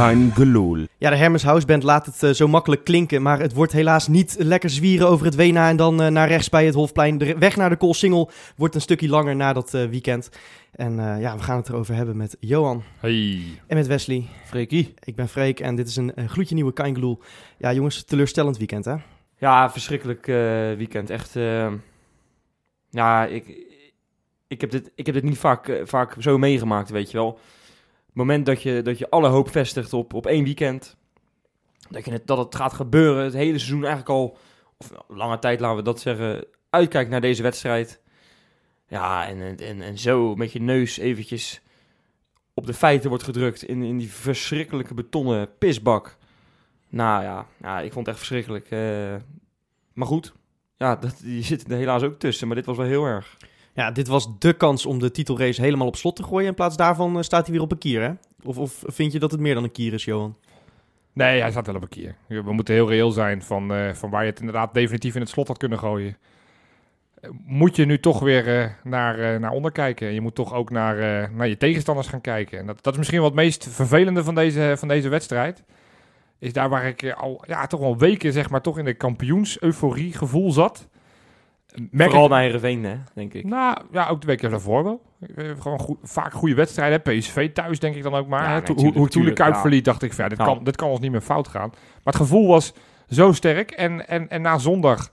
Kein gelul. Ja, de Hermes House Band laat het eh, zo makkelijk klinken, maar het wordt helaas niet lekker zwieren over het Wena en dan eh, naar rechts bij het Hofplein. De weg naar de Koolsingel wordt een stukje langer na dat eh, weekend. En eh, ja, we gaan het erover hebben met Johan Hey. en met Wesley. Freekie. Ik ben Freek en dit is een, een gloedje nieuwe Kein Gelul. Ja, jongens, teleurstellend weekend, hè? Ja, verschrikkelijk eh, weekend. Echt. eh, ja, ik, ik, heb dit, ik heb dit niet vaak, vaak zo meegemaakt, weet je wel. Het moment dat je, dat je alle hoop vestigt op, op één weekend. Dat, je het, dat het gaat gebeuren. Het hele seizoen eigenlijk al, of lange tijd laten we dat zeggen, uitkijkt naar deze wedstrijd. Ja, en, en, en, zo met je neus eventjes op de feiten wordt gedrukt in, in die verschrikkelijke betonnen pisbak. Nou ja, ja ik vond het echt verschrikkelijk. eh. maar goed, ja, dat, die zitten er helaas ook tussen. Maar dit was wel heel erg. Ja, dit was de kans om de titelrace helemaal op slot te gooien. In plaats daarvan eh, staat hij weer op een kier, hè? Of, of vind je dat het meer dan een kier is, Johan? Nee, hij staat wel op een keer. We moeten heel reëel zijn van, eh, van waar je het inderdaad definitief in het slot had kunnen gooien. Moet je nu toch weer eh, naar, naar onder kijken. Je moet toch ook naar, naar je tegenstanders gaan kijken. En dat, dat is misschien wat het meest vervelende van deze, van deze wedstrijd. Is daar waar ik al ja, toch al weken zeg maar, toch in de kampioens-euforie gevoel zat. Merk Vooral ik- naar Heerenveen, hè, denk ik. Nou, ja, ook de week daarvoor wel. Eh, Gewoon goed, vaak goede wedstrijden. PSV thuis denk ik dan ook maar. Ja, hè. nee, hoe, toen de Kuip verliet, dacht ik ja, dit, Ja. kan, dit kan ons niet meer fout gaan. Maar het gevoel was zo sterk. En, en, en na zondag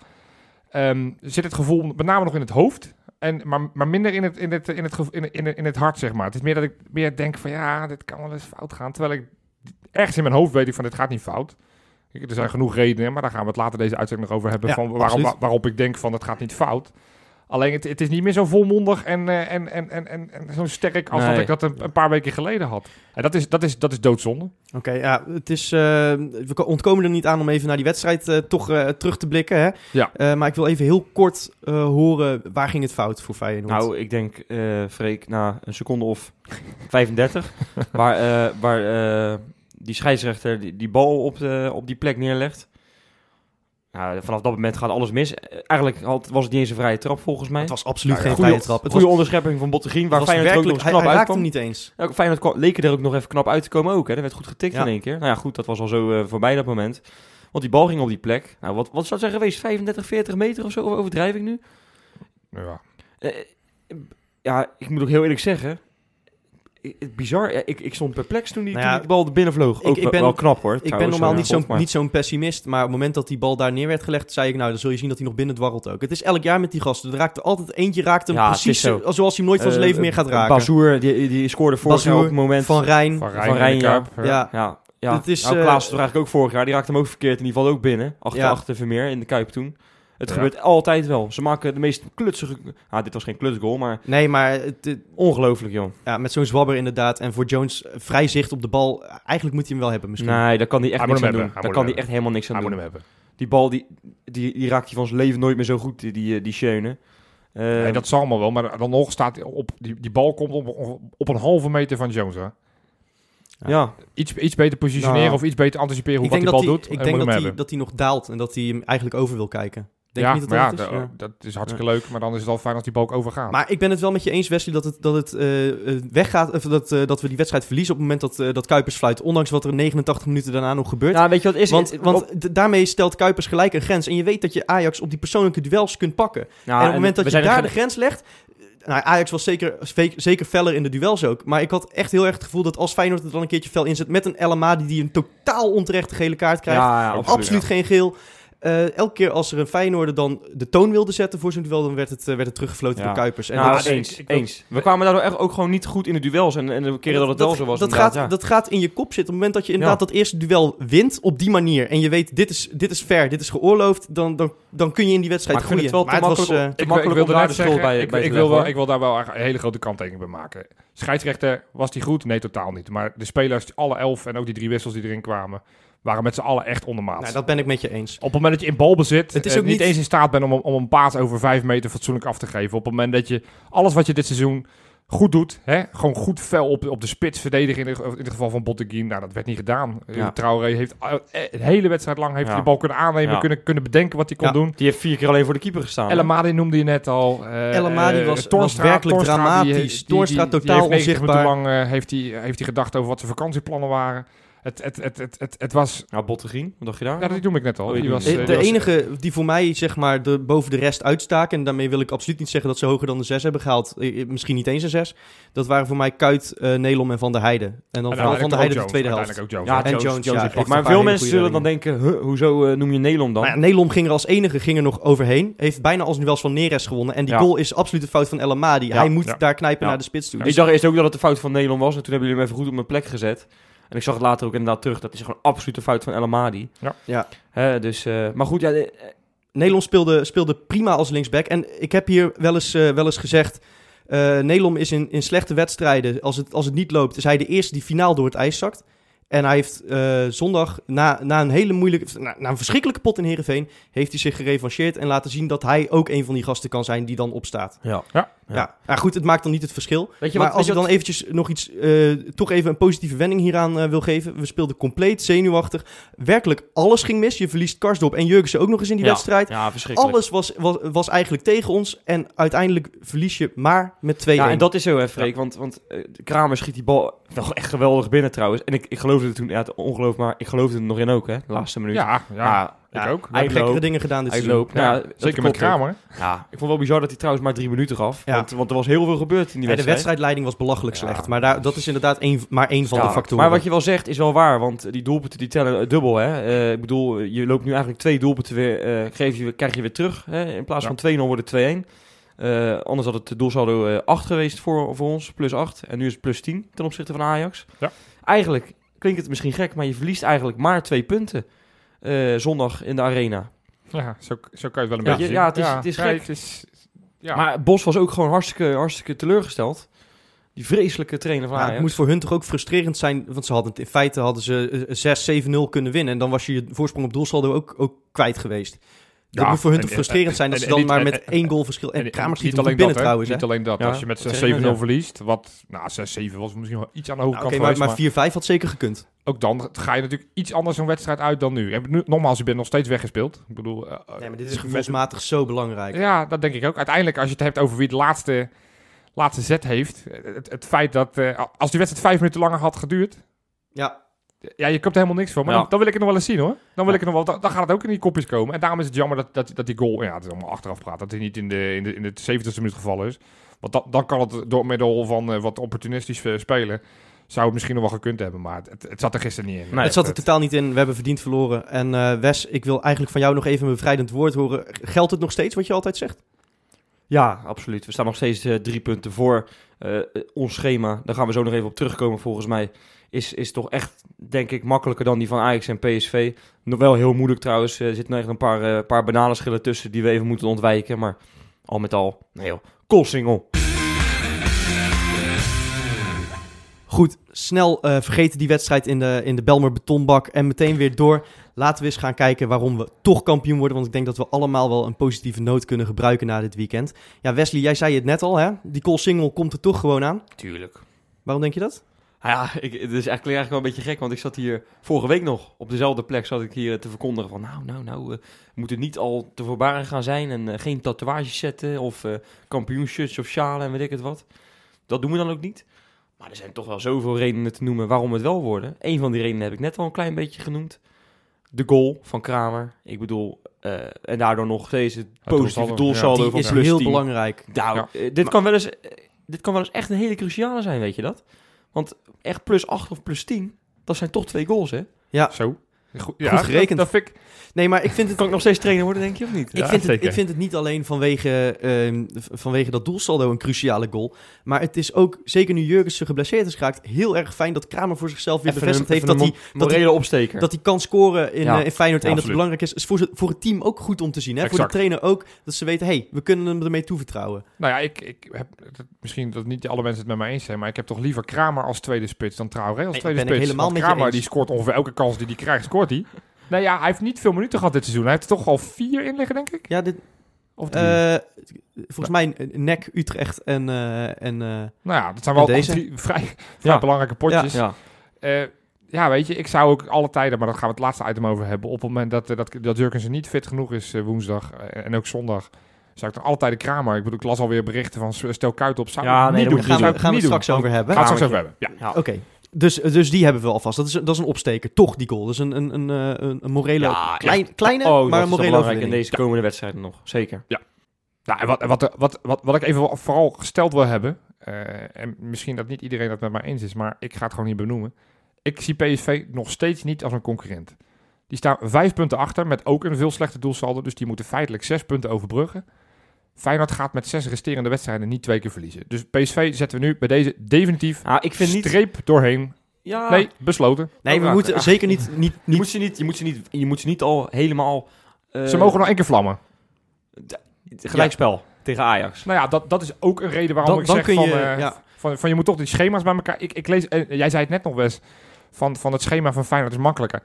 ehm, zit het gevoel met name nog in het hoofd. En, maar, maar minder in het, in, het, in, het, in, in, in het hart, zeg maar. Het is meer dat ik meer denk van, ja, dit kan wel eens fout gaan. Terwijl ik ergens in mijn hoofd weet ik van, dit gaat niet fout. Kijk, Er zijn genoeg redenen, maar daar gaan we het later deze uitzending nog over hebben. Ja, van waarom, waar- waarop ik denk van, het gaat niet fout. Alleen het, het is niet meer zo volmondig en, eh, en, en, en, en, en zo sterk als dat Nee. ik dat een, een paar weken geleden had. En dat is, dat is, dat is doodzonde. Oké, ja, het is, eh, we ko- ontkomen er niet aan om even naar die wedstrijd eh, toch eh, terug te blikken. Hè? Ja. Eh, maar ik wil even heel kort eh, horen, waar ging het fout voor Feyenoord? Nou, ik denk, eh Freek, na een seconde of 35, waar, eh, waar eh, die scheidsrechter die, die bal op, de, op die plek neerlegt. Nou, vanaf dat moment gaat alles mis. Eigenlijk had, was het niet eens een vrije trap, volgens mij. het was absoluut Nou geen goede, vrije trap. Het goede was, onderschepping van Bottegien, waar Feyenoord ook nog werkelijk, eens hij, knap hij raakte hem niet eens. Ja, Feyenoord kwam- leek er ook nog even knap uit te komen ook. Hè. Er werd goed getikt Ja. in één keer. Nou ja, goed, dat was al zo eh, voorbij dat moment. Want die bal ging op die plek. Nou, wat, wat zou het zijn geweest? 35, 40 meter of zo? Of overdrijf ik nu? Ja. Eh, ja, ik moet ook heel eerlijk zeggen. Bizar. Ik, ik stond perplex toen die, Nou toen die bal er binnen vloog. ik- Ook ik wel- ben- wel knap hoor. Ik ben normaal eh, niet zo'n maar- niet zo'n pessimist, maar op het moment dat die bal daar neer werd gelegd, zei ik, nou, dan zul je zien dat hij nog binnen dwarrelt ook. Het is elk jaar met die gasten. Er raakt er altijd eentje raakt hem Ja, precies zo. zoals hij hem nooit van zijn Eh, leven meer gaat raken. Bazoer, die, die scoorde vorig jaar Bazoer, op het moment. Van Rijn. Van Van Rijn, ja. Ja. Ja, ja. Het is, nou, eh, Klaas was eigenlijk ook vorig jaar. Die raakte hem ook verkeerd en die valt ook binnen. Achter, Ja. achter Vermeer in de Kuip toen. Het Ja. gebeurt altijd wel. Ze maken de meest klutsige... Ah, dit was geen klutsgoal, maar Nee, maar het, het- ongelooflijk, joh. ja, met zo'n zwabber inderdaad. En voor Jones vrij zicht op de bal. Eigenlijk moet hij hem wel hebben misschien. Nee, daar kan hij echt Hij niks aan doen. Daar moet kan hij echt helemaal niks aan Hij moet doen. hem hebben. Die bal, die, die, die raakt hij van zijn leven nooit meer zo goed, die, die, die Schöne. Eh, Nee, dat zal allemaal wel, maar dan nog staat op, die, die bal komt op, op een halve meter van Jones. Hè. ja. Iets, iets beter positioneren Nou, of iets beter anticiperen hoe wat die dat bal doet. ik en denk dat hij, dat hij nog daalt en dat hij hem eigenlijk over wil kijken. Denk ja, niet dat maar dat, ja, het is? da- Ja. dat is hartstikke leuk, maar dan is het al fijn als die bal ook overgaat. Maar ik ben het wel met je eens, Wesley, dat het, dat het eh, eh, weggaat. Of dat, eh, dat we die wedstrijd verliezen op het moment dat, dat Kuipers fluit. Ondanks wat er 89 minuten daarna nog gebeurt. Nou, weet je wat is? want het? want daarmee stelt Kuipers gelijk een grens. En je weet dat je Ajax op die persoonlijke duels kunt pakken. Nou, en op het moment dat je daar de grens legt... Nou, Ajax was zeker, zeker feller in de duels ook. Maar ik had echt heel erg het gevoel dat als Feyenoord het dan een keertje fel inzet... met een El Amadi die een totaal onterechte gele kaart krijgt... Ja, ja, Absoluut. Absoluut geen geel. Eh, elke keer als er een Feyenoorder dan de toon wilde zetten voor zo'n duel... dan werd het, eh, werd het teruggefloten Ja. door Kuipers. En Nou, dat eens, ik- ik wil- eens. We kwamen daardoor echt ook gewoon niet goed in de duels. En, en de keren dat het wel zo was. Dat gaat, ja. dat gaat in je kop zitten. Op het moment dat je inderdaad Ja. dat eerste duel wint op die manier... en je weet, dit is, dit is fair, dit is geoorloofd... dan, dan, dan kun je in die wedstrijd Maar ik vind groeien. het wel te maar was, makkelijk makkelijk daar de schuld bij- ik, bij ik, wil wel, ik wil daar wel een hele grote kanttekening bij maken. Scheidsrechter, was die goed? Nee, totaal niet. Maar de spelers, alle elf en ook die drie wissels die erin kwamen, waren met z'n allen echt ondermaats. nou, dat ben ik met je eens. Op het moment dat je in balbezit Het is eh, ook niet niet- eens in staat bent om, om een paas over vijf meter fatsoenlijk af te geven. Op het moment dat je alles wat je dit seizoen goed doet, hè, gewoon goed fel op, op de spits verdedigen in, de, in het geval van Botteguin. Nou, dat werd niet gedaan. Ja. Ja. Traoré heeft eh, de hele wedstrijd lang heeft Ja. hij die bal kunnen aannemen, Ja. kunnen, kunnen bedenken wat hij kon Ja. doen. Die heeft vier keer alleen voor de keeper gestaan. El Amadi noemde je net al. eh, El Amadi eh, was- werkelijk die- dramatisch. die- die- die totaal heeft 90 minuten onzichtbaar. lang eh, heeft hij heeft hij gedacht over wat zijn vakantieplannen waren. Het, het, het, het, het, het was... Nou, Bottegien, wat dacht je daar? Ja, dat noem ik net al. Oh, Die was, De, eh, de was- enige die voor mij zeg maar de, boven de rest uitstaken, en daarmee wil ik absoluut niet zeggen dat ze hoger dan de 6 hebben gehaald, eh, eh, misschien niet eens een 6. Dat waren voor mij Kuit, Nelom en Van der Heijden. En dan en vooral Van der Heijden de tweede helft. ook Ja, en Jones, Jones, Jones ja, heeft echt Maar veel mensen zullen dan denken, huh, hoezo noem je Nelom dan? Maar ja, Nelom ging er als enige ging er nog overheen. Heeft bijna als nu wel eens van Neres gewonnen. En die Ja. goal is absoluut de fout van El Amadi. Ja. Hij moet Ja. daar knijpen Ja. naar de spits toe. ik dacht eerst ook dat het de fout van Nelom was. En toen hebben jullie hem even goed op mijn plek gezet. En ik zag het later ook inderdaad terug. Dat is gewoon absoluut de fout van El Amadi. Ja. Ja. Hè, dus, eh, maar goed, ja, eh, Nelom speelde, speelde prima als linksback. En ik heb hier wel eens, eh, wel eens gezegd... eh Nelom is in, in slechte wedstrijden, als het, als het niet loopt... is hij de eerste die finaal door het ijs zakt. En hij heeft eh, zondag, na, na een hele moeilijke... Na, na een verschrikkelijke pot in Heerenveen... heeft hij zich gerevancheerd en laten zien dat hij ook een van die gasten kan zijn... die dan opstaat. ja. Ja, ja. goed, het maakt dan niet het verschil. Weet je maar wat, als weet ik je dan eventjes nog iets, eh, toch even een positieve wending hieraan eh, wil geven. We speelden compleet zenuwachtig. Werkelijk alles ging mis. Je verliest Karsdorp en Jurgensen ook nog eens in die Ja. wedstrijd. Ja, verschrikkelijk. Alles was, was, was eigenlijk tegen ons. En uiteindelijk verlies je maar met 2-1. Ja, en dat is zo, hè, Freek. Want, want eh, Kramer schiet die bal wel echt geweldig binnen trouwens. En ik, ik geloofde het toen, ja, het ongeloof, maar ik geloofde het nog in ook, hè, de laatste minuut. Ja, ja, Ja, ik ook. Gekkere Eindloop. dingen gedaan dit Hij seizoen. loopt. Ja, Nou, Zeker met ook. Kramer. Ja, ik vond wel bizar dat hij trouwens maar drie minuten gaf. Ja. Want, want er was heel veel gebeurd in die Ja, de wedstrijd. wedstrijdleiding was belachelijk Ja. slecht. Maar daar, dat is inderdaad één, maar één van Ja, de factoren. Maar wat je wel zegt is wel waar, want die doelpunten die tellen eh, dubbel. Hè? Eh, ik bedoel, je loopt nu eigenlijk twee doelpunten weer, eh, geef je, krijg je weer terug. Hè? In plaats Ja. van 2-0 wordt het 2-1. Eh, anders had het doelsaldo eh 8 geweest voor, voor ons, plus 8. En nu is het plus 10 ten opzichte van Ajax. Ja. Eigenlijk klinkt het misschien gek, maar je verliest eigenlijk maar twee punten eh, zondag in de arena. Ja, zo, zo kan je het wel een Ja, beetje ja, het is- het is gek. het is, ja. Maar Bos was ook gewoon hartstikke, hartstikke teleurgesteld. Die vreselijke trainer van Ja, Ajax. het moet voor hun toch ook frustrerend zijn. Want ze hadden, het- in feite hadden ze eh, 6-7-0 kunnen winnen. En dan was je je voorsprong op doelsaldo ook, ook kwijt geweest. Dat Ja, moet voor hun en- toch en- frustrerend zijn dat en- ze dan maar met en- één goal verschil... En, En- Kramer schiet niet hem alleen binnen dat, trouwens. hè. Niet alleen dat. Ja, Als je met dat 7-0 zeg ik net, verliest, wat nou, 6-7 was misschien wel iets aan de hoge Nou, Oké, kant maar, geweest, maar 4-5 had zeker gekund. Ook dan ga je natuurlijk iets anders een wedstrijd uit dan nu. En nu nogmaals, je bent nog steeds weggespeeld. Ik bedoel, eh, Nee, maar dit is gevoelsmatig zo belangrijk. Ja, dat denk ik ook. Uiteindelijk, als je het hebt over wie de laatste, laatste zet heeft. eh, Het, het feit dat eh, als die wedstrijd vijf minuten langer had geduurd. Ja, Ja, je komt er helemaal niks van. Maar Ja. dan, dan wil ik het nog wel eens zien hoor. Dan, wil Ja. ik het nog wel, dan, dan gaat het ook in die kopjes komen. En daarom is het jammer dat, dat, dat die goal. Ja, het is allemaal achteraf praat. Dat hij niet in de, in de, in de 70ste minuut gevallen is. Want dat, dan kan het door middel van eh, wat opportunistisch eh, spelen. Zou het misschien nog wel gekund hebben. Maar het, het zat er gisteren niet in. Nee, het zat er totaal niet in. We hebben verdiend verloren. En eh, Wes, ik wil eigenlijk van jou nog even een bevrijdend woord horen. Geldt het nog steeds wat je altijd zegt? Ja, absoluut. We staan nog steeds eh, drie punten voor. Eh, ons schema, daar gaan we zo nog even op terugkomen volgens mij, is, is toch echt, denk ik, makkelijker dan die van Ajax en PSV. Nog wel heel moeilijk trouwens. Er zitten nog echt een paar, paar bananenschillen tussen die we even moeten ontwijken. Maar al met al, nee joh, Koolsingel. Goed, snel eh, vergeten die wedstrijd in de, in de Belmer betonbak en meteen weer door. Laten we eens gaan kijken waarom we toch kampioen worden. Want ik denk dat we allemaal wel een positieve noot kunnen gebruiken na dit weekend. Ja, Wesley, jij zei het net al, hè? Die Col Single komt er toch gewoon aan. Tuurlijk. Waarom denk je dat? Ja, ik, het is eigenlijk, eigenlijk wel een beetje gek, want ik zat hier vorige week nog op dezelfde plek zat ik hier te verkondigen van nou, nou, nou, eh, we moeten niet al te voorbarig gaan zijn en eh, geen tatoeages zetten of kampioenshirts of sjalen en weet ik het wat. Dat doen we dan ook niet. Maar er zijn toch wel zoveel redenen te noemen waarom het wel worden. Een van die redenen heb ik net al een klein beetje genoemd. De goal van Kramer. Ik bedoel, eh, en daardoor nog steeds het positieve doelsaldo, Die van is plus heel 10. belangrijk. Nou, Ja. eh, dit, kan wel eens, eh, dit kan wel eens echt een hele cruciale zijn, weet je dat? Want echt plus 8 of plus 10, dat zijn toch twee goals, hè? Ja, Zo. Goed, Goed gerekend. Dat, dat vind ik, nee, maar ik vind het Kan ik nog steeds trainer worden, denk je, of niet? Ik, vind het, ik vind het niet alleen vanwege, ehm, vanwege dat doelsaldo een cruciale goal. Maar het is ook, zeker nu Jurgensen geblesseerd is geraakt, heel erg fijn dat Kramer voor zichzelf weer Even bevestigd een- heeft dat hij, dat hij, opsteker. dat hij kan scoren in, Ja. eh, in Feyenoord 1. Ja, dat het belangrijk is. is voor, voor het team ook goed om te zien. Hè? Voor de trainer ook, dat ze weten, hey, we kunnen hem ermee toevertrouwen. nou ja, ik, ik heb misschien dat niet alle mensen het met mij eens zijn, maar ik heb toch liever Kramer als tweede spits dan Traoré als Nee, tweede ik spits. helemaal Want met je Kramer eens. die scoort ongeveer elke kans die hij krijgt, scoort hij. Nou ja, hij heeft niet veel minuten gehad dit seizoen. Hij heeft er toch al vier in liggen, denk ik. Ja, dit, Of drie. eh, volgens mij eh, NEC, Utrecht en... eh, en eh, nou ja, dat zijn wel deze? drie vrij, vrij Ja. belangrijke potjes. ja. Eh, ja, weet je, ik zou ook alle tijden, maar daar gaan we het laatste item over hebben. Op het moment dat, dat, dat Jurgensen niet fit genoeg is woensdag en ook zondag, zou ik toch altijd de Kramer. Ik bedoel, ik las alweer berichten van stel Kuit op. Zou Ja, nee, niet dat doen. gaan we, gaan we het straks over hebben. Gaan we straks over hebben. Ja. Ja. Oké, Dus, dus die hebben we alvast. Dat is, dat is een opsteker. Toch die goal. Dat is een, een, een, eh, een, een morele, Ja, klein, kleine, Oh, maar dat een morele in deze komende wedstrijden nog. Zeker. Nou, en wat, wat, wat, wat, wat ik even vooral gesteld wil hebben, eh, en misschien dat niet iedereen het met mij eens is, maar ik ga het gewoon niet benoemen. Ik zie PSV nog steeds niet als een concurrent. Die staan vijf punten achter met ook een veel slechter doelsaldo, dus die moeten feitelijk zes punten overbruggen. Feyenoord gaat met zes resterende wedstrijden niet twee keer verliezen. Dus PSV zetten we nu bij deze definitief Ah, ik vind niet... streep doorheen. Ja, Nee, besloten. Nee, we Ook moeten zeker niet... niet, je, niet moet ze niet, je, moet ze niet, je moet ze niet al helemaal... eh, Ze mogen nog één keer vlammen. Gelijkspel tegen Ajax. Nou ja, dat, dat is ook een reden waarom dan, ik dan zeg kun van, je... eh, ja. van, van je moet toch die schema's bij elkaar... Ik, ik lees, eh, jij zei het net nog best, van, van het schema van Feyenoord is makkelijker.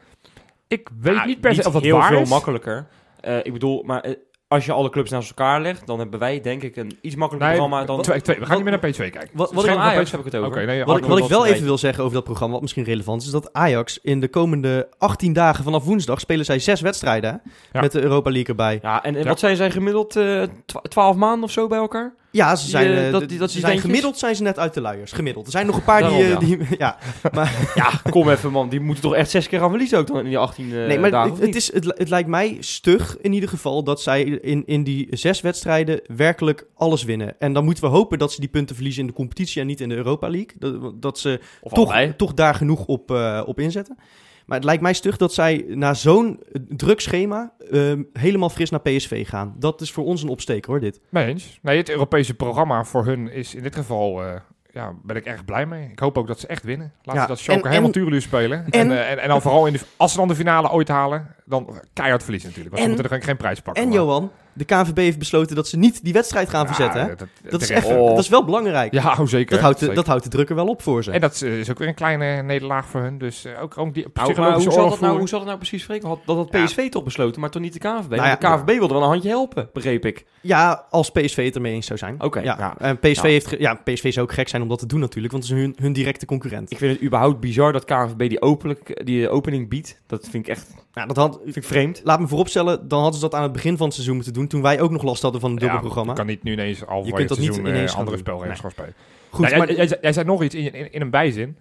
Ik weet niet per se of dat heel waar veel is. makkelijker. Eh, ik bedoel, maar als je alle clubs naast elkaar legt, dan hebben wij denk ik een iets makkelijker Nee, programma dan... twee, twee, we gaan niet meer naar P2 kijken. Wat, wat, ik, Ajax heb ik het over. Oké, nee, wat, wat ik wel even wil zeggen over dat programma, wat misschien relevant is, is dat Ajax in de komende 18 dagen vanaf woensdag spelen zij zes wedstrijden Ja. met de Europa League erbij. Ja, en, en Ja. wat zijn zij gemiddeld? eh, twa- 12 maanden of zo bij elkaar? Ja, ze zijn, eh, dat- die- dat ze zijn gemiddeld zijn ze net uit de luiers. Gemiddeld. Er zijn nog een paar die, eh, die ja. Ja, kom even man. Die moeten toch echt zes keer gaan verliezen ook dan in die 18 eh, Nee, maar dagen, het, is, het, het lijkt mij stug in ieder geval dat zij in, in die zes wedstrijden werkelijk alles winnen. En dan moeten we hopen dat ze die punten verliezen in de competitie en niet in de Europa League. Dat, dat ze Of toch, allebei. toch daar genoeg op, op inzetten. Maar het lijkt mij stug dat zij na zo'n eh, druk schema ehm, helemaal fris naar PSV gaan. Dat is voor ons een opsteker hoor, dit. Mee eens. Nee, het Europese programma voor hun is in dit geval... eh, ja, ben ik erg blij mee. Ik hoop ook dat ze echt winnen. Laten Ja, ze dat Schalke helemaal tureluur spelen. En, en- en, en, en dan vooral in de, als ze dan de finale ooit halen, dan keihard verliezen natuurlijk. Want En- ze moeten er geen, geen prijs pakken. En maar- Johan, de KNVB heeft besloten dat ze niet die wedstrijd gaan Ja, verzetten. Dat- dat- Dat is, Oh. dat is wel belangrijk. Ja, hoe zeker. dat, houdt de, Zeker. dat houdt de druk er wel op voor ze. En dat is, is ook weer een kleine nederlaag voor hun. Dus eh, ook, ook die Nou, maar hoe, zal dat nou, hoe zal dat nou precies spreken? Had, dat had Ja. PSV toch besloten, maar toch niet de KNVB? Nou ja, de KNVB wilde wel een handje helpen, begreep ik. Ja, als PSV het ermee eens zou zijn. Oké, ja. ja. En PSV, Ja. heeft ja, PSV zou ook gek zijn om dat te doen natuurlijk, want het is hun, hun directe concurrent. Ik vind het überhaupt bizar dat KNVB die, openlijk, die opening biedt. Dat vind ik echt Nou, dat had, vind ik vreemd. laat me vooropstellen, dan hadden ze dat aan het begin van het seizoen moeten doen, toen wij ook nog last hadden van een dubbel Ja. Je kan niet nu ineens al Je kunt dat niet ineens eh, andere spelregels gaan spelen. Goed, Nou, maar jij, jij, zei- jij zei nog iets in, in, in een bijzin.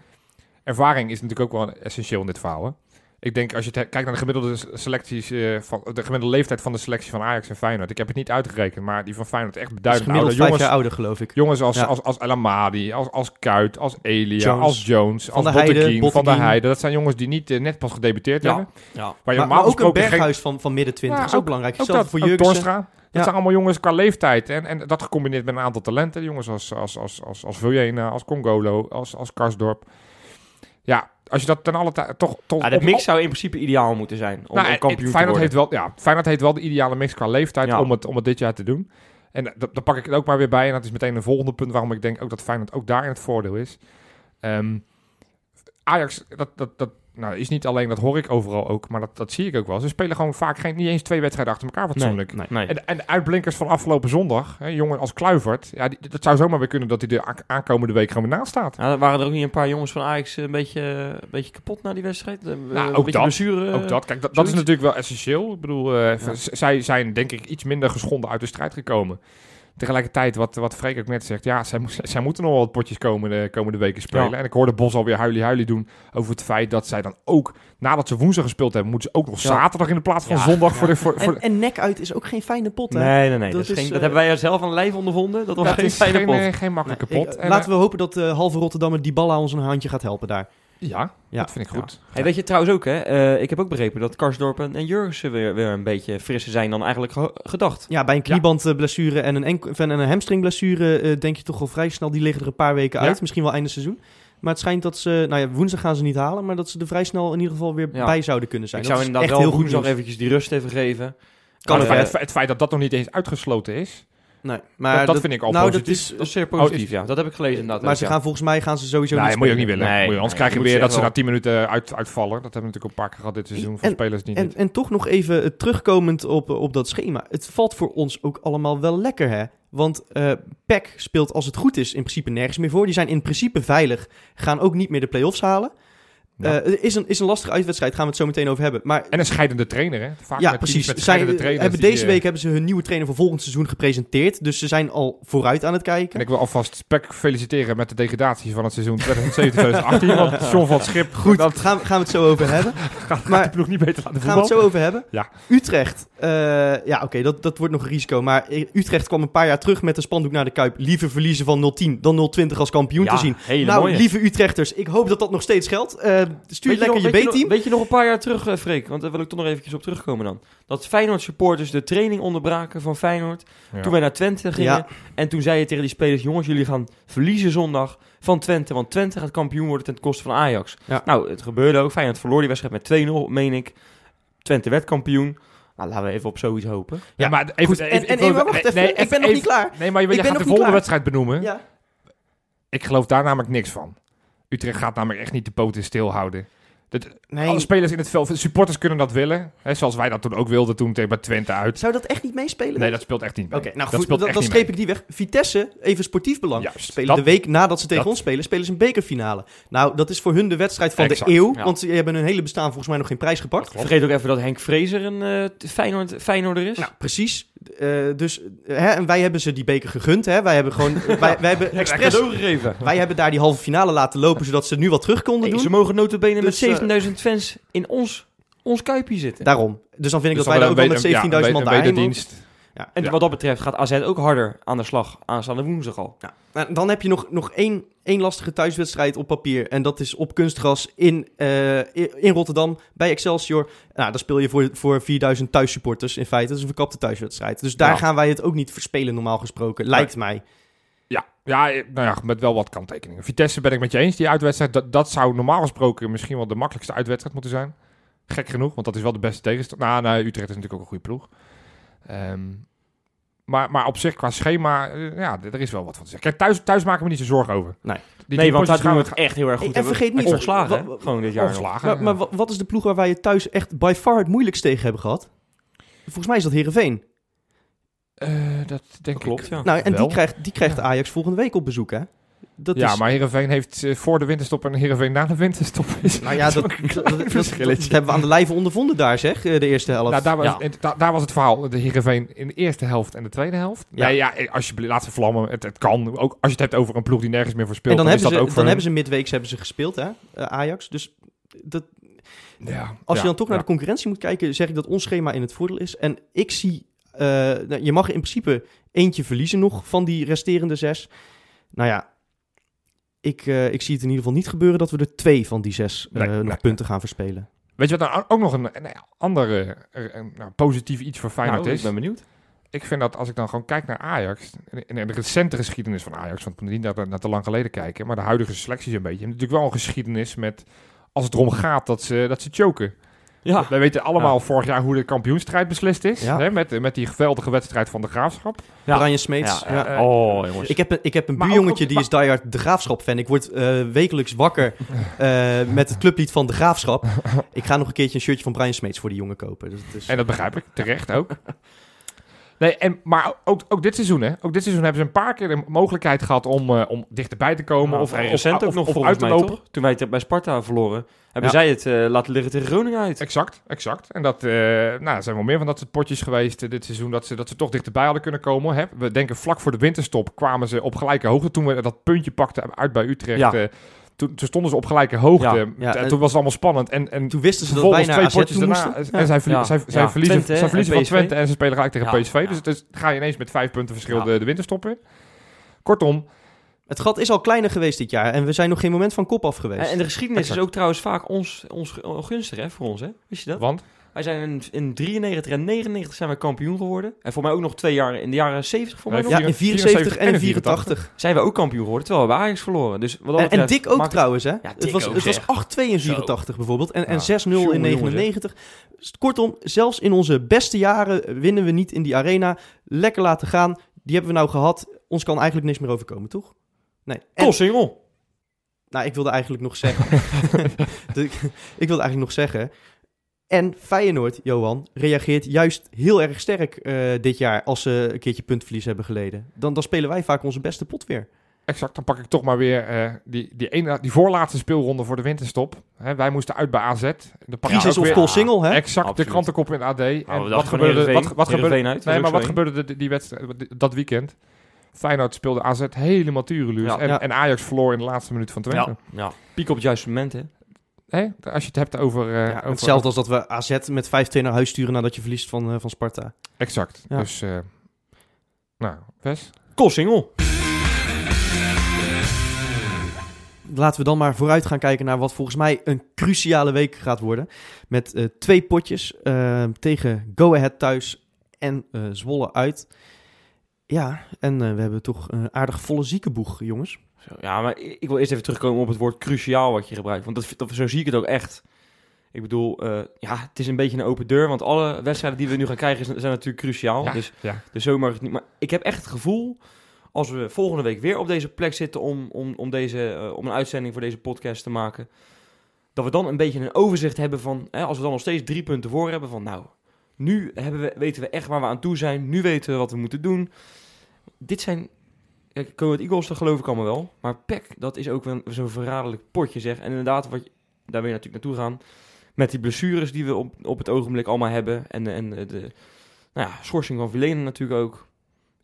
Ervaring is natuurlijk ook wel essentieel in dit verhaal. Hè? Ik denk, als je kijkt naar de gemiddelde selecties, eh, van, de gemiddelde leeftijd van de selectie van Ajax en Feyenoord. Ik heb het niet uitgerekend, maar die van Feyenoord echt is beduidend ouder. vijf Jongens, jaar ouder, geloof ik. jongens als, Ja. als, als El Amadi, als, als Kuit, als Elia, Jones. als Jones, Van als Botteguin, Van der. Heijden. Dat zijn jongens die niet eh, net pas gedebuteerd Ja. hebben. Ja. Maar, normaal maar ook een geen- berghuis van, van midden twintig Ja, is ook, ook- belangrijk. Ook dat, voor Jurgensen. Torstra. Dat Ja. zijn allemaal jongens qua leeftijd. En, en dat gecombineerd met een aantal talenten. Jongens als, als, als, als, als Vuljena, als Congolo, als, als Karsdorp. Ja, als je dat ten alle tijde toch... toch Ja, de op- mix zou in principe ideaal moeten zijn om, nou, om eh, kampioen te worden. heeft wel, ja, Feyenoord heeft wel de ideale mix qua leeftijd Ja. om, het, om het dit jaar te doen. En eh, dat, daar pak ik het ook maar weer bij. En dat is meteen een volgende punt waarom ik denk ook dat Feyenoord ook daarin het voordeel is. Ehm, Ajax, dat, dat, dat nou, is niet alleen, dat hoor ik overal ook, maar dat, dat zie ik ook wel. Ze spelen gewoon vaak geen, niet eens twee wedstrijden achter elkaar fatsoenlijk. Nee, nee. En, en de uitblinkers van afgelopen zondag, hè, jongen als Kluivert, ja, die, dat zou zomaar weer kunnen dat hij de aankomende week gewoon naast staat. Ja, waren er ook niet een paar jongens van Ajax een beetje, een beetje kapot na die wedstrijd? Een, Nou, een ook beetje dat. blessure, Ook dat, kijk, dat, dat is natuurlijk wel essentieel. Ik bedoel, eh, zij zijn denk ik iets minder geschonden uit de strijd gekomen. Tegelijkertijd, wat, wat Freek ook net zegt, ja, zij, zij moeten nog wel wat potjes komende, komende weken spelen. Ja. En ik hoorde Bos alweer huilie-huilie doen over het feit dat zij dan ook, nadat ze woensdag gespeeld hebben, moeten ze ook nog Ja. zaterdag in de plaats van Ja. zondag voor de... Voor, voor En, en nek uit is ook geen fijne pot, hè? Nee, nee, nee. Dat Dat, is is, geen, dat eh, hebben wij er zelf aan lijf ondervonden. Dat was dat geen is fijne geen, pot. eh, geen makkelijke Nee, pot. ik- En, laten eh, we hopen dat de halve Rotterdammer Dybala ons een handje gaat helpen daar. Ja, Ja. dat vind ik goed. Hey, weet je trouwens ook, hè? eh, ik heb ook begrepen dat Karsdorp en, en Jurgensen weer, weer een beetje frisser zijn dan eigenlijk ge- gedacht. Ja, bij een kniebandblessure en een, en een hamstringblessure eh, denk je toch al vrij snel, die liggen er een paar weken Ja. uit. Misschien wel einde seizoen. Maar het schijnt dat ze, nou ja, woensdag gaan ze niet halen, maar dat ze er vrij snel in ieder geval weer Ja. bij zouden kunnen zijn. ik Dat zou inderdaad echt wel heel goed woensdag nieuws. eventjes die rust even geven. Kan het, feit, het feit dat dat nog niet eens uitgesloten is, Nee, maar dat, dat vind ik al nou, positief. dat is, Dat is zeer positief, ja. Dat heb ik gelezen inderdaad. maar ook, ze gaan volgens mij gaan ze sowieso Nee, niet moet je ook niet willen. Nee, moet je, anders krijg je weer dat ze na 10 minuten uit, uitvallen. Dat hebben we natuurlijk een paar keer gehad dit seizoen En- spelers die En, niet. en toch nog even eh, terugkomend op, op dat schema. Het valt voor ons ook allemaal wel lekker, hè? Want eh PEC speelt als het goed is in principe nergens meer voor. Die zijn in principe veilig. Gaan ook niet meer de play-offs halen. Ja. Eh, het is, een, is een lastige uitwedstrijd, gaan we het zo meteen over hebben. Maar En een scheidende trainer, hè? Vaak ja, met precies. Met Zij hebben deze eh, week hebben ze hun nieuwe trainer voor volgend seizoen gepresenteerd. Dus ze zijn al vooruit aan het kijken. En ik wil alvast Spek feliciteren met de degradatie van het seizoen 2017-2018. want John van Schip, Goed, dat gaan, we- gaan we het zo over hebben. gaat, maar- gaat de ploeg niet beter laten Gaan we het voetballen. zo over hebben. Ja. Utrecht. Eh, ja, oké, dat, dat wordt nog een risico. Maar Utrecht kwam een paar jaar terug met een spandoek naar de Kuip. Liever verliezen van 0-10 dan 0-20 als kampioen Ja, te zien. hele nou, mooie. lieve Utrechters, ik hoop dat dat nog steeds geldt. Eh, stuur Weet lekker nog- je nog- B-team. Weet je nog een paar jaar terug, eh, Freek? Want daar wil ik toch nog eventjes op terugkomen dan. Dat Feyenoord supporters de training onderbraken van Feyenoord. Ja. Toen wij naar Twente gingen. Ja. En toen zei je tegen die spelers... Jongens, jullie gaan verliezen zondag van Twente. Want Twente gaat kampioen worden ten koste van Ajax. Ja. Nou, het gebeurde ook. Feyenoord verloor die wedstrijd met 2-0, meen ik. Twente werd kampioen. Nou, laten we even op zoiets hopen. Ja, maar even, Goed, even- en, ik en, wil- nee, maar wacht nee, even, nee, ik ben nog niet klaar. Nee, maar je, je gaat de volgende klaar. wedstrijd benoemen. Ja. Ik geloof daar namelijk niks van. Utrecht gaat namelijk echt niet de poten stilhouden. Dat, Nee, Alle spelers in het veld, supporters kunnen dat willen. Hè, zoals wij dat toen ook wilden toen tegen bij Twente uit. zou dat echt niet meespelen? Nee, dat speelt echt niet mee. Oké, nou dat goed, speelt dan, streep ik die weg. Vitesse, even sportief belang. Juist, spelen dat- de week nadat ze tegen dat- ons spelen, spelen ze een bekerfinale. Nou, dat is voor hun de wedstrijd van Exact, de eeuw. ja. Want ze hebben hun hele bestaan volgens mij nog geen prijs gepakt. Vergeet ook even dat Henk Vrezer een eh Feyenoord, Feyenoorder is. Nou, precies. Eh, dus, eh, hè, en wij hebben ze die beker gegund. Hè? Wij hebben gewoon, wij, wij hebben expres, gegeven. wij hebben daar die halve finale laten lopen, zodat ze nu wat terug konden Hey, doen. ze mogen notabene met Dus, eh, 17.000 fans in ons, ons kuipje zitten. Daarom. Dus dan vind ik Dus dat wij daar ook wel met weder- 17.000 ja, man daarheen mogen. Wederdienst. En Ja. wat dat betreft gaat AZ ook harder aan de slag aanstaande woensdag al. Ja. Nou, dan heb je nog, nog één, één lastige thuiswedstrijd op papier. En dat is op kunstgras in, eh, in Rotterdam bij Excelsior. Nou, daar speel je voor, voor 4000 thuissupporters in feite. Dat is een verkapte thuiswedstrijd. Dus daar Ja. gaan wij het ook niet verspelen normaal gesproken. Lijkt mij. Ja, ja, eh, nou ja, met wel wat kanttekeningen. Vitesse ben ik met je eens. Die uitwedstrijd, dat, dat zou normaal gesproken misschien wel de makkelijkste uitwedstrijd moeten zijn. Gek genoeg, want dat is wel de beste tegenstander. Nou, nou, Utrecht is natuurlijk ook een goede ploeg. Ehm, maar, maar op zich, qua schema, eh, ja, er is wel wat van te zeggen. Kijk, thuis, thuis maken we niet zo zorgen over. Nee. Die nee, drie want daar doen we het echt heel erg goed. En vergeet niet- Ongeslagen, hè? Gewoon dit jaar ongeslagen. Maar, maar wa- wat is de ploeg waar wij het thuis echt by far het moeilijkst tegen hebben gehad? Volgens mij is dat Herenveen. Eh, dat denk Dat klopt, ik. ja. Nou, en die krijgt, die krijgt Ajax volgende week op bezoek, hè? Dat ja, is, maar Heerenveen heeft eh, voor de winterstop en Heerenveen na de winterstop. Is Nou ja, dat, dat, dat- dat- hebben we aan de lijve ondervonden daar, zeg, eh, de eerste helft. Nou, daar, was, Ja. en da- daar was het verhaal. De Heerenveen in de eerste helft en de tweede helft. Ja. Ja, ja eh, alsjeblieft, laat ze vlammen. Het, het kan. Ook als je het hebt over een ploeg die nergens meer voor speelt. en dan, is hebben, dat ze, ook dan hebben ze midweeks hebben ze gespeeld, hè, Ajax. Dus dat, Ja, als ja, je dan toch naar de concurrentie moet kijken, zeg ik dat ons schema in het voordeel is. En ik zie, eh, nou, je mag in principe eentje verliezen nog van die resterende zes. Nou ja, ik, eh, ik zie het in ieder geval niet gebeuren dat we er twee van die zes eh, Nee, nog nee. punten gaan verspelen. Weet je wat nou ook nog een, een andere een, nou, positief iets voor Feyenoord Nou, ik is? ben benieuwd. Ik vind dat als ik dan gewoon kijk naar Ajax, en en de recente geschiedenis van Ajax, want we moeten niet naar, naar te lang geleden kijken, maar de huidige selectie is een beetje. Natuurlijk wel een geschiedenis met, als het erom gaat, dat ze, dat ze choken. Ja, Wij weten allemaal vorig jaar hoe de kampioenstrijd beslist is, Ja. hè, met, met die geweldige wedstrijd van de Graafschap. Ja. Brian Smeets. Ja, ja. eh, oh jongens. Ik heb een, ik heb een buurjongetje ook- die is diehard De Graafschap fan. Ik word eh, wekelijks wakker eh, met het clublied van De Graafschap. Ik ga nog een keertje een shirtje van Brian Smeets voor die jongen kopen. Dus het is... En dat begrijp ik, terecht ook. Nee, en, maar ook, ook dit seizoen, hè. Ook dit seizoen hebben ze een paar keer de mogelijkheid gehad om, eh, om dichterbij te komen. Nou, of, of, recent ook of- nog of volgens uit te mij, lopen. toch? Toen wij het bij Sparta verloren, hebben Ja. zij het eh, laten liggen tegen Groningen uit. Exact, exact. En dat, eh, nou, er zijn wel meer van dat soort potjes geweest dit seizoen, dat ze, dat ze toch dichterbij hadden kunnen komen. Hè. We denken vlak voor de winterstop kwamen ze op gelijke hoogte. Toen we dat puntje pakten uit bij Utrecht, Ja. Toen, toen stonden ze op gelijke hoogte. Ja, ja, en en- toen was het allemaal spannend. En, en Toen wisten ze dat wij twee potjes daarna. moesten. En zij, verlie- Ja. zij, zij Ja. verliezen, Twente, zij hè, verliezen en van Twente en ze spelen gelijk tegen Ja, PSV. ja. Dus, dus ga je ineens met vijf punten verschil Ja. de, de winterstop in. Kortom, Het gat is al kleiner geweest dit jaar. En we zijn nog geen moment van kop af geweest. En, en de geschiedenis Exact. is ook trouwens vaak ons, ons gunstig hè, voor ons. Hè? Wist je dat? want Wij zijn in, in 93 en 99 zijn wij kampioen geworden. En voor mij ook nog twee jaar in de jaren 70 voor mij Nee, nog. ja, in 74 en in 84. Zijn we ook kampioen geworden, terwijl we Ajax verloren. Dus wat dat En, en Dick ook maakt trouwens, hè? Dick het was, het was zeg. 8-2 in 84 bijvoorbeeld. En, en Ja. 6-0 Jongen, in jongen, 99. Kortom, zelfs in onze beste jaren winnen we niet in die arena. Lekker laten gaan. Die hebben we nou gehad. Ons kan eigenlijk niks meer overkomen, toch? Nee. En, Kossingel. nou, ik wilde eigenlijk nog zeggen... Ik wilde eigenlijk nog zeggen... En Feyenoord, Johan, reageert juist heel erg sterk eh, dit jaar als ze een keertje puntverlies hebben geleden. Dan, dan spelen wij vaak onze beste pot weer. Exact, dan pak ik toch maar weer eh, die, die, ene, die voorlaatste speelronde voor de winterstop. Hè, wij moesten uit bij AZ. Ik Crisis of weer Single, hè? Exact, Absoluut. de krantenkop in het AD. En Nou, wat gebeurde, wat, wat gebeurde, Heerenveen uit, nee, maar wat gebeurde de- die wedstrijd, dat weekend? Feyenoord speelde AZ helemaal tureluurs. Ja. en, Ja. en Ajax verloor in de laatste minuut van Twente. Ja, piek op het juiste moment, hè. Hè? Als je het hebt over... eh, Ja, over hetzelfde als dat we AZ met 5-2 naar huis sturen nadat je verliest van, eh, van Sparta. Exact. Ja. Dus, eh, nou, Wes? Koolsingel. Laten we dan maar vooruit gaan kijken naar wat volgens mij een cruciale week gaat worden. Met eh, twee potjes eh, tegen Go Ahead thuis en eh, Zwolle uit. Ja, en eh, we hebben toch een aardig volle ziekenboeg, jongens. Zo, Ja, maar ik wil eerst even terugkomen op het woord cruciaal wat je gebruikt. Want dat, dat, zo zie ik het ook echt. Ik bedoel, eh, ja, het is een beetje een open deur. Want alle wedstrijden die we nu gaan krijgen zijn zijn natuurlijk cruciaal. Ja, Dus, ja. dus zo mag het niet. Maar ik heb echt het gevoel, als we volgende week weer op deze plek zitten om, om, om, deze, eh, om een uitzending voor deze podcast te maken, dat we dan een beetje een overzicht hebben van, hè, als we dan nog steeds drie punten voor hebben, van nou, nu hebben we, weten we echt waar we aan toe zijn. Nu weten we wat we moeten doen. Dit zijn Ahead Eagles, dat geloof ik allemaal wel. Maar PEC, dat is ook wel zo'n verraderlijk potje, zeg. En inderdaad, wat daar wil je natuurlijk naartoe gaan. Met die blessures die we op, op het ogenblik allemaal hebben. En, en de, nou ja, schorsing van Vilenen natuurlijk ook.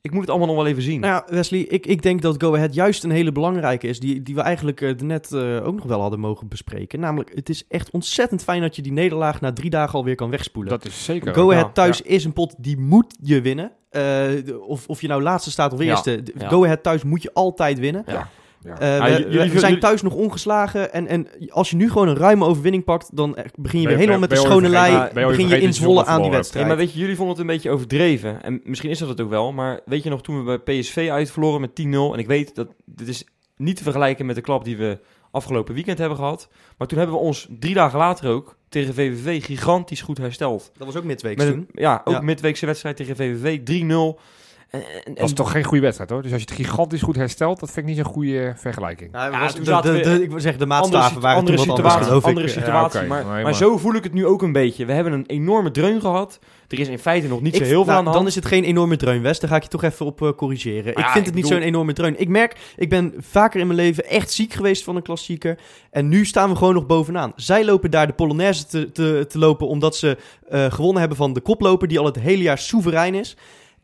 Ik moet het allemaal nog wel even zien. Nou ja, Wesley, ik, ik denk dat Go Ahead juist een hele belangrijke is, die, die we eigenlijk eh, net eh, ook nog wel hadden mogen bespreken. Namelijk, het is echt ontzettend fijn dat je die nederlaag na drie dagen alweer kan wegspoelen. Dat is zeker. Go Ahead thuis is een pot die moet je winnen. Eh, of, of je nou laatste staat of eerste. ja. Go Ahead thuis moet je altijd winnen. Ja. Ja. Eh, Ja, we, zijn thuis nog ongeslagen. En, en als je nu gewoon een ruime overwinning pakt, dan eh, begin je weer helemaal met de schone lei. begin je in Zwolle aan die? Ja, wedstrijd. maar weet je, jullie vonden het een beetje overdreven. En misschien is dat het ook wel. Maar weet je nog, toen we bij PSV uitverloren met 10-0. En ik weet dat dit is niet te vergelijken met de klap die we afgelopen weekend hebben gehad. Maar toen hebben we ons drie dagen later ook tegen VVV gigantisch goed hersteld. Dat was ook midweeks Met toen. een, ja, ook Ja. midweekse wedstrijd tegen VVV, 3-0. En, en, Dat is toch geen goede wedstrijd hoor. Dus als je het gigantisch goed herstelt, dat vind ik niet zo'n goede eh, vergelijking. Nou, Ja, was toen de, zaten de, we- de- ik wil zeggen, de maatstaven waren andere toen wat anders, situatie, ik. andere Ja. situatie. maar, nee, maar, maar- zo voel ik het nu ook een beetje. We hebben een enorme dreun gehad. Er is in feite nog niet zo heel veel nou, aan de hand. Dan is het geen enorme dreun, West. Daar ga ik je toch even op eh, corrigeren. ik ja, vind het niet bedoel- zo'n enorme dreun. Ik merk, ik ben vaker in mijn leven echt ziek geweest van een klassieker. En nu staan we gewoon nog bovenaan. Zij lopen daar de Polonaise te, te, te lopen omdat ze eh, gewonnen hebben van de koploper... die al het hele jaar soeverein is.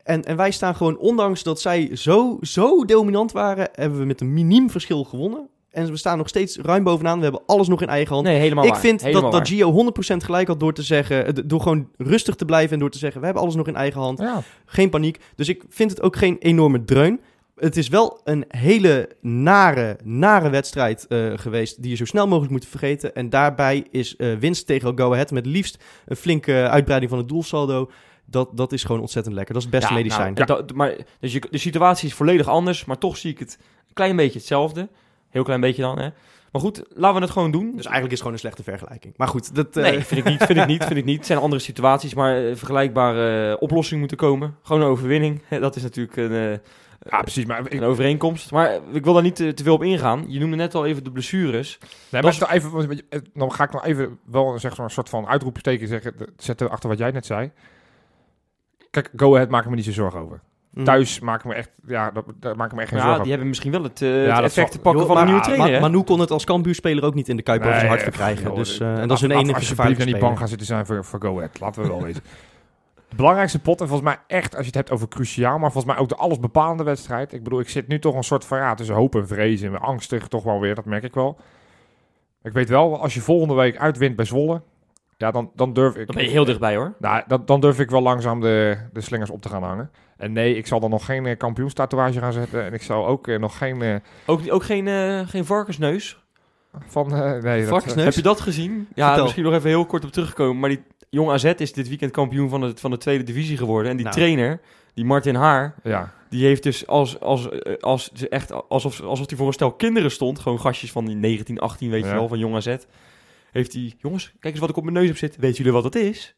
En, en wij staan gewoon, ondanks dat zij zo, zo dominant waren... hebben we met een miniem verschil gewonnen. En we staan nog steeds ruim bovenaan. We hebben alles nog in eigen hand. Nee, helemaal Ik waar. vind Helemaal dat, dat. Gio 100% gelijk had door te zeggen, eh, door gewoon rustig te blijven en door te zeggen, we hebben alles nog in eigen hand. Ja. Geen paniek. Dus ik vind het ook geen enorme dreun. Het is wel een hele nare, nare wedstrijd eh, geweest die je zo snel mogelijk moet vergeten. En daarbij is eh, winst tegen Go Ahead met liefst een flinke uitbreiding van het doelsaldo. Dat, dat is gewoon ontzettend lekker. Dat is het beste Ja, medicijn. nou, dat- maar, dus je, de situatie is volledig anders, maar toch zie ik het een klein beetje hetzelfde. Heel klein beetje dan, hè. Maar goed, laten we het gewoon doen. Dus eigenlijk is het gewoon een slechte vergelijking. Maar goed, dat... eh, Nee, vind ik niet, vind ik niet, vind ik niet. Het zijn andere situaties, maar eh, vergelijkbare eh, oplossingen moeten komen. Gewoon een overwinning, dat is natuurlijk een, eh, ja, precies. Maar ik, een overeenkomst. Maar ik wil daar niet te, te veel op ingaan. Je noemde net al even de blessures. Nee, maar even, dan ga ik nog even wel zeg maar, een soort van uitroepsteken zeggen, zetten achter wat jij net zei. Kijk, Go Ahead maak ik me niet zo zorgen over. mm. Thuis maak ik me echt, ja, dat, daar maak ik me echt geen Ja, zorgen die hebben misschien wel het, eh, Ja, het effect zal- te pakken Joh, van een maar- nieuwe trainer, Ma- hè? Manu kon het als Cambuurspeler ook niet in de Kuip over zijn hart Nee, verkrijgen. joh, Dus, eh, en dat is hun enige Alsjeblieft gevaarlijke naar die bank gaan zitten zijn voor, voor Go Ahead. Laten we wel weten. De belangrijkste pot, en volgens mij echt, als je het hebt over cruciaal, maar volgens mij ook de allesbepalende wedstrijd. Ik bedoel, ik zit nu toch een soort van, ja, tussen hoop en vrees en angstig toch wel weer, dat merk ik wel. Ik weet wel, als je volgende week uitwint bij Zwolle, ja, dan, dan durf ik... Dan ben je heel dichtbij, hoor. Nou, dan, dan durf ik wel langzaam de, de slingers op te gaan hangen. En nee, ik zal dan nog geen uh, kampioenstatoeage gaan zetten. En ik zal ook eh, nog geen... eh, Ook, ook geen, eh, geen varkensneus. van... eh, nee, dat, Varkensneus? Heb je dat gezien? Ja, Vertel. misschien nog even heel kort op terugkomen. Maar die Jong AZ is dit weekend kampioen van de, van de tweede divisie geworden. En die Nou. trainer, die Martin Haar, eh, ja. die heeft dus als, als, eh, als, echt, alsof, alsof hij voor een stel kinderen stond. Gewoon gastjes van die 19, 18, weet je wel, van Jong AZ. Heeft hij, jongens, kijk eens wat ik op mijn neus heb zitten. Weten jullie wat dat is?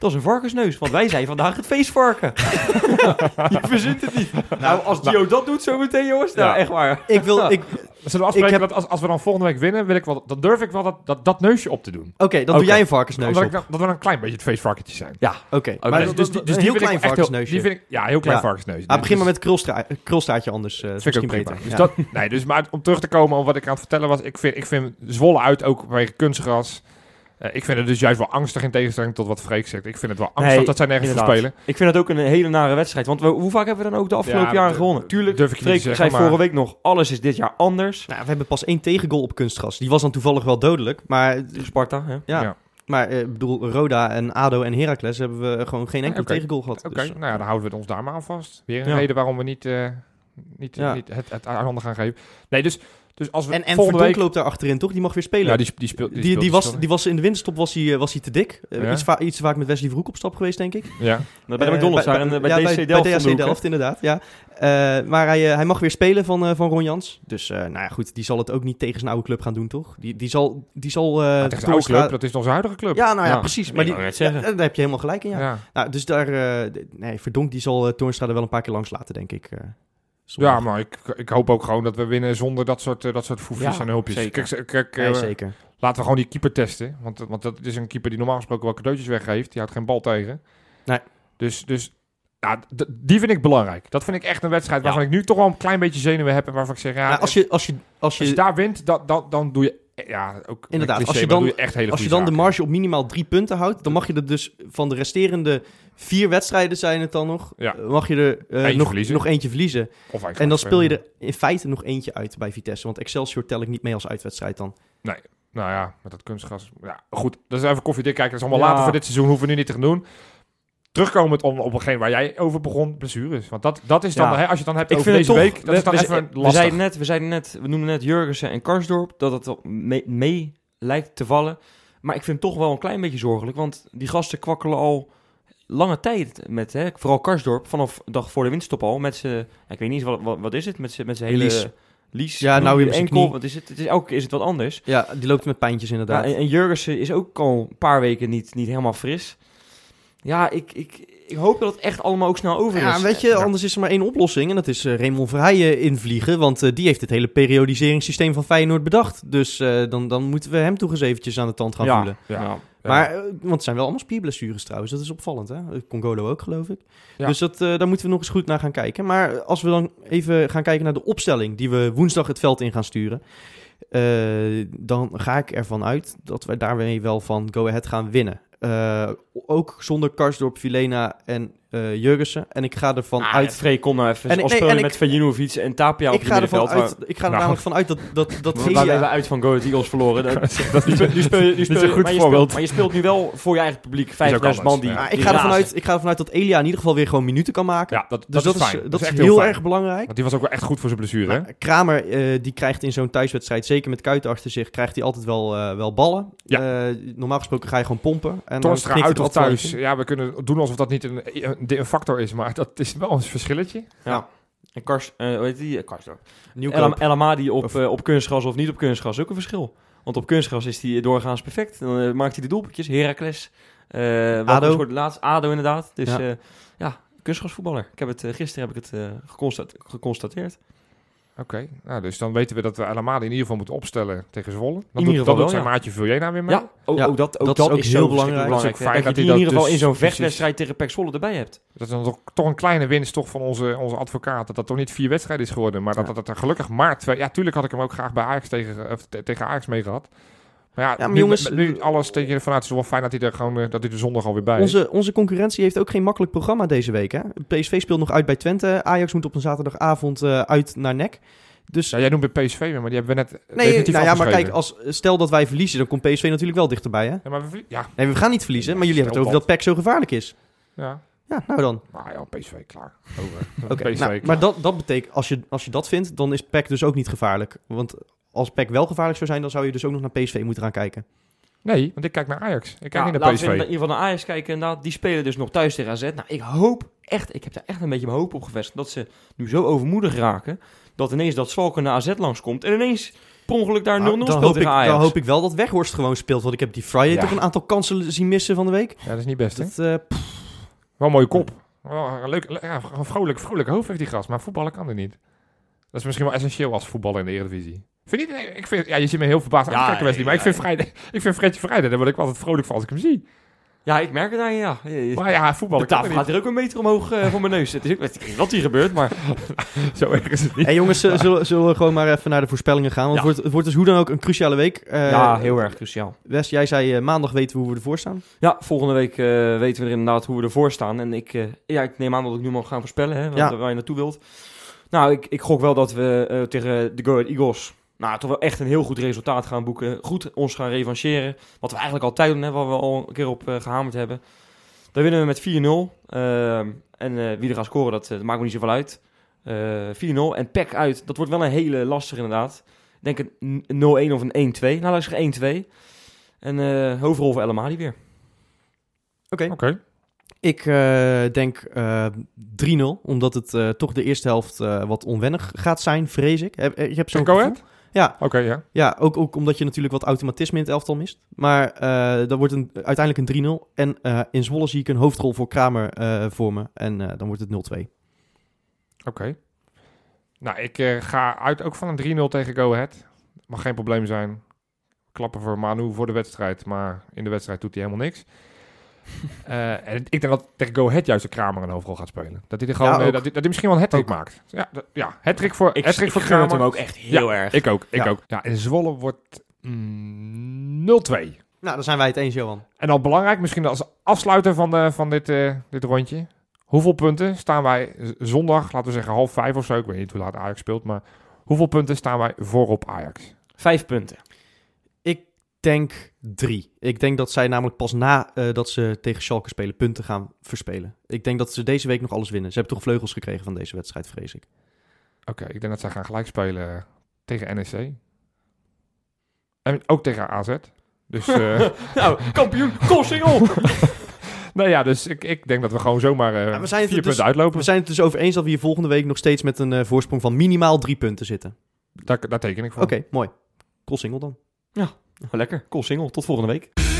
Dat is een varkensneus, want wij zijn vandaag het feestvarken. Je verzint het niet. Nou, als Gio dat doet zo meteen, jongens, nou, Ja. echt waar. Ik wil, ik, Zullen we afspreken heb- dat als, als we dan volgende week winnen, wil ik wel, dan durf ik wel dat, dat, dat neusje op te doen. Oké, dan Oké. doe jij een varkensneus Omdat op. ik dan- dat we dan een klein beetje het feestvarkentje zijn. Ja, Oké, maar dus, dus, dus heel klein heel- varkensneusje. Die vind ik, ja, heel klein Ja. varkensneus. Ah, begin maar Dus- met krulsta krulstaartje anders. eh is vind ik ook misschien prima. beter. Dus Ja. dat, nee, dus maar om terug te komen op wat ik aan het vertellen was, ik vind, ik vind Zwolle uit ook vanwege kunstgras. Eh, ik vind het dus juist wel angstig in tegenstelling tot wat Freek zegt. Ik vind het wel angstig Nee, dat zij nergens voor spelen. Ik vind het ook een hele nare wedstrijd. Want we, hoe vaak hebben we dan ook de afgelopen Ja, jaren gewonnen? Tuurlijk, durf ik Freek zeggen, zei maar- vorige week nog, alles is dit jaar anders. Nou, we hebben pas één tegengoal op kunstgras. Die was dan toevallig wel dodelijk. Maar, Sparta, hè? ja. Ja. maar eh, ik bedoel, Roda en ADO en Heracles hebben we gewoon geen enkele Oké. tegengoal gehad. Oké, Dus, nou ja, dan houden we het ons daar maar aan vast. Weer een Ja. reden waarom we niet, eh, niet, Ja. niet het, het aan handen gaan geven. Nee, dus, dus als we en Verdonk week... loopt daar achterin, toch? Die mag weer spelen. Ja, die, die speelt... die, was, die was in de winterstop was hij, eh, was hij te dik. Eh, Ja. iets, va- iets te vaak met Wesley Vroek op stap geweest, denk ik. Ja, Bij de Eh, McDonald's daar en bij ja, DC bij, Delft. Bij DHC inderdaad. Ja. Eh, maar hij, hij mag weer spelen van, van Ron Jans. Dus, eh, nou ja, goed, die zal het ook niet tegen zijn oude club gaan doen, toch? Die, die zal... Die zal eh, tegen de oude club, dat is onze huidige club. Ja, nou ja, Ja, precies. Maar die, daar heb je helemaal gelijk in, ja. ja. Nou, dus daar... eh, nee, Verdonk, die zal uh, Toornstra er wel een paar keer langs laten, denk ik. Ja, maar ik, ik hoop ook gewoon dat we winnen zonder dat soort, eh, dat soort foefjes Ja, en hulpjes. zeker. Kijk, kijk, Nee, eh, zeker. laten we gewoon die keeper testen. Want, want dat is een keeper die normaal gesproken wel cadeautjes weggeeft. Die houdt geen bal tegen. Nee. Dus, dus ja, die vind ik belangrijk. Dat vind ik echt een wedstrijd waarvan ik nu toch wel een klein beetje zenuwen heb. En waarvan ik zeg, ja, Nou, als, je, als, je, als, als je je, daar wint, dan, dan, dan doe je... Ja, ook Inderdaad, cliché, als je dan- je echt hele als je dan de marge op minimaal drie punten houdt... dan mag je er dus van de resterende vier wedstrijden zijn het dan nog... Ja. eh, mag je er eh, Eentje nog, verliezen. nog eentje verliezen. Of En dan speel je er in feite nog eentje uit bij Vitesse. Want Excelsior tel ik niet mee als uitwedstrijd dan. Nou ja, met dat kunstgas. Ja, goed. Dat is even koffiedik kijken. Dat is allemaal Ja. later voor dit seizoen. Hoeven we nu niet te gaan doen. Terugkomend om, op hetgeen waar jij over begon, blessures. Want dat, dat is dan, Ja. hè, als je het dan hebt Ik over vind deze toch, week, dat is dan we, even we, lastig. zeiden net, we zeiden net, we noemden net Jurgensen en Karsdorp, dat het wel mee, mee lijkt te vallen. Maar ik vind het toch wel een klein beetje zorgelijk, want die gasten kwakkelen al lange tijd met, hè, vooral Karsdorp, vanaf de dag voor de winststop al, met zijn, ja, ik weet niet eens, wat, wat, wat is het, met zijn met zijn hele... Lies. Lies. Ja, nou, weer enkel, wat is het? het is, elke keer is het wat anders. Ja, die loopt met pijntjes Ja, inderdaad. en, en Jurgensen is ook al een paar weken niet, niet helemaal fris. Ja, ik, ik, ik hoop dat het echt allemaal ook snel over is. Ja, weet je, anders is er maar één oplossing. En dat is eh Raymond Verheijen invliegen. Want eh, die heeft het hele periodiseringssysteem van Feyenoord bedacht. Dus eh, dan, dan moeten we hem toch eens eventjes aan de tand gaan Ja. voelen. Ja. Ja. Maar, want het zijn wel allemaal spierblessures trouwens. Dat is opvallend, hè? Congolo ook, geloof ik. Ja. Dus dat, eh, daar moeten we nog eens goed naar gaan kijken. Maar als we dan even gaan kijken naar de opstelling... die we woensdag het veld in gaan sturen... eh, dan ga ik ervan uit dat wij daarmee wel van Go Ahead gaan winnen. Eh, ook zonder Karsdorp, Vilena en eh Jurgensen. En ik ga ervan Ah, uit... Freek kon nou even En ik- nee, met Vajinovic en Tapia op ik het ga ervan middenveld. uit, ik ga er Nou. namelijk van uit dat, dat, dat waar, waar we uit van Go Ahead Eagles verloren. Dat, dat is nu speel je, nu speel je, een goed maar je voorbeeld. speelt, maar je speelt nu wel voor je eigen publiek 5000 man die, ja. Maar ik die ga, ervan uit, ik ga ervan uit dat Elia in ieder geval weer gewoon minuten kan maken. Ja, dat, dus dat, is, fijn. dat is echt heel, fijn. erg belangrijk. Want die was ook wel echt goed voor zijn blessure, Kramer, eh, die krijgt in zo'n thuiswedstrijd, zeker met Kuiten achter zich, krijgt hij altijd wel, eh, wel ballen. Ja. Eh, normaal gesproken ga je gewoon pompen. En dan Torstra uit of thuis. Ja, we kunnen doen alsof dat niet een, een, een factor is, maar dat is wel een verschilletje. Ja. En Kars, eh hoe heet die? Eh, Karsdorp. Amadi op, Of- eh, op kunstgras of niet op kunstgras, is ook een verschil. Want op kunstgras is hij doorgaans perfect. Dan maakt hij de doelpuntjes. Heracles. eh ADO. scoorde laatst? ADO inderdaad. Dus Ja. ja, ja kunstgrasvoetballer. Ik heb het, gisteren heb ik het geconstat- geconstateerd. Oké, nou, dus dan weten we dat we Alamade in ieder geval moeten opstellen tegen Zwolle. Dan doet, ieder geval dan doet zijn ja. maatje Vuljena weer mee. Ja, ook, Ja, ook dat, ook dat dat, is ook is heel belangrijk. belangrijk. Dat is ook hè, fijn dat, dat je in ieder geval in dus zo'n vechtwedstrijd tegen Pek Zwolle erbij hebt. Dat is dan toch, toch een kleine winst toch van onze, onze advocaat. Dat dat toch niet vier wedstrijden is geworden. Maar dat, Ja. dat, dat er gelukkig maar twee... Ja, tuurlijk had ik hem ook graag bij Ajax tegen, of te- tegen Ajax mee gehad. Maar ja, Ja, maar nu, jongens, nu alles tegen je vanuit is wel fijn dat hij er gewoon eh, dat hij er zondag alweer bij is. Onze, onze concurrentie heeft ook geen makkelijk programma deze week. Hè? PSV speelt nog uit bij Twente. Ajax moet op een zaterdagavond eh, uit naar NEC. Dus Ja, jij noemt bij PSV weer, maar die hebben we net nee, nou ja, maar kijk, als, stel dat wij verliezen, dan komt PSV natuurlijk wel dichterbij. Hè? Ja, maar we, ja, Nee, we gaan niet verliezen, maar jullie hebben het over dat PEC zo gevaarlijk is. ja. Ja, nou dan. Nou ja, PSV, klaar. Over. Oké, nou, maar dat, dat betekent, als je, als je dat vindt, dan is PEC dus ook niet gevaarlijk. Want als PEC wel gevaarlijk zou zijn, dan zou je dus ook nog naar PSV moeten gaan kijken. Nee, want ik kijk naar Ajax. Ik kijk Ja, niet naar laten PSV. we in ieder geval naar Ajax kijken. Inderdaad, die spelen dus nog thuis tegen AZ. Nou, ik hoop echt, ik heb daar echt een beetje mijn hoop op gevestigd. Dat ze nu zo overmoedig raken. Dat ineens dat Schalke naar AZ langskomt. En ineens per ongeluk daar 0-0 Nou, dan, speelt hoop ik, tegen Ajax. dan hoop ik wel dat Weghorst gewoon speelt. Want ik heb die Friday Ja. toch een aantal kansen zien missen van de week. Ja, dat is niet best, hè? Dat, eh, pff, Wel een mooie kop. Wel een leuk, le- ja, een vrolijk, vrolijk hoofd heeft die gast, maar voetballen kan er niet. Dat is misschien wel essentieel als voetballer in de Eredivisie. Vind je niet? Ik vind, ja, je ziet me heel verbaasd Ja, aankijken, Wesley. Maar ja, ik vind, ja. Vrijdag, ik vind Fredje Vrijdag, daar word ik altijd vrolijk van als ik hem zie. Ja, ik merk het aan je, ja. Maar ja, voetbal, De tafel gaat er ook een meter omhoog eh, voor mijn neus. Het is ook, ik weet niet wat hier gebeurt, maar... Zo erg is het niet. Hey jongens, zullen, zullen- zullen we gewoon maar even naar de voorspellingen gaan? Want Ja. het, wordt, het wordt dus hoe dan ook een cruciale week. Eh, ja, heel erg cruciaal. Wes, jij zei eh, maandag weten we hoe we ervoor staan. Ja, volgende week eh, weten we er inderdaad hoe we ervoor staan. En ik, eh, ja, ik neem aan dat ik nu mag gaan voorspellen, hè, Ja. waar, waar je naartoe wilt. Nou, ik, ik gok wel dat we eh, tegen de Go Ahead Eagles... Nou, toch wel echt een heel goed resultaat gaan boeken. Goed ons gaan revancheren. Wat we eigenlijk altijd doen, hè, waar we al een keer op eh, gehamerd hebben. Dan winnen we met 4-0. Ehm, en eh, wie er gaat scoren, dat, eh, dat maakt me niet zoveel uit. Eh 4-0. En PEC uit, dat wordt wel een hele lastige inderdaad. Ik denk een 0-1 of een 1-2. Nou, zeggen 1-2. En eh hoofdrol voor El Amadi weer. Oké. Oké. Ik eh, denk eh 3-0, omdat het eh, toch de eerste helft eh, wat onwennig gaat zijn, vrees ik. Heb, je hebt zo'n Go gevoel. Ahead? Ja, Oké, ja. ja ook, ook omdat je natuurlijk wat automatisme in het elftal mist. Maar eh dat wordt een, uiteindelijk een 3-0. En eh, in Zwolle zie ik een hoofdrol voor Kramer eh voor me. En eh, dan wordt het 0-2. Oké. Nou, ik eh, ga uit ook van een 3-0 tegen Go Ahead. Mag geen probleem zijn. Klappen voor Manu voor de wedstrijd, maar in de wedstrijd doet hij helemaal niks. Eh, en ik denk dat tegen Go Ahead juist de Kramer een hoofdrol gaat spelen. Dat hij er gewoon, Ja, eh, dat, hij, dat hij misschien wel een hat maakt. Ja, dat- ja hat-trick voor, Ik, hat-trick ik voor Kramer. hem ook echt heel erg. Ik ook, ik Ja. ook. Ja, en Zwolle wordt mm, 0-2. Nou, dan zijn wij het eens, Johan. En dan belangrijk, misschien als afsluiter van, de, van dit, eh, dit rondje. Hoeveel punten staan wij zondag, laten we zeggen half vijf of zo. Ik weet niet hoe laat Ajax speelt, maar hoeveel punten staan wij voorop Ajax? Vijf punten. Denk drie. Ik denk dat zij namelijk pas na eh, dat ze tegen Schalke spelen punten gaan verspelen. Ik denk dat ze deze week nog alles winnen. Ze hebben toch vleugels gekregen van deze wedstrijd, vrees ik. Oké, ik denk dat zij gaan gelijk spelen tegen NEC. En ook tegen AZ. Dus, eh nou, kampioen, Kossingel! nou ja, dus ik, ik denk dat we gewoon zomaar eh Ja, we zijn het vier er dus- punten uitlopen. We zijn het dus over eens dat we hier volgende week nog steeds met een voorsprong van minimaal drie punten zitten. Daar, daar teken ik voor. Oké, mooi. Cool single Lekker, Kossingel. Tot volgende week.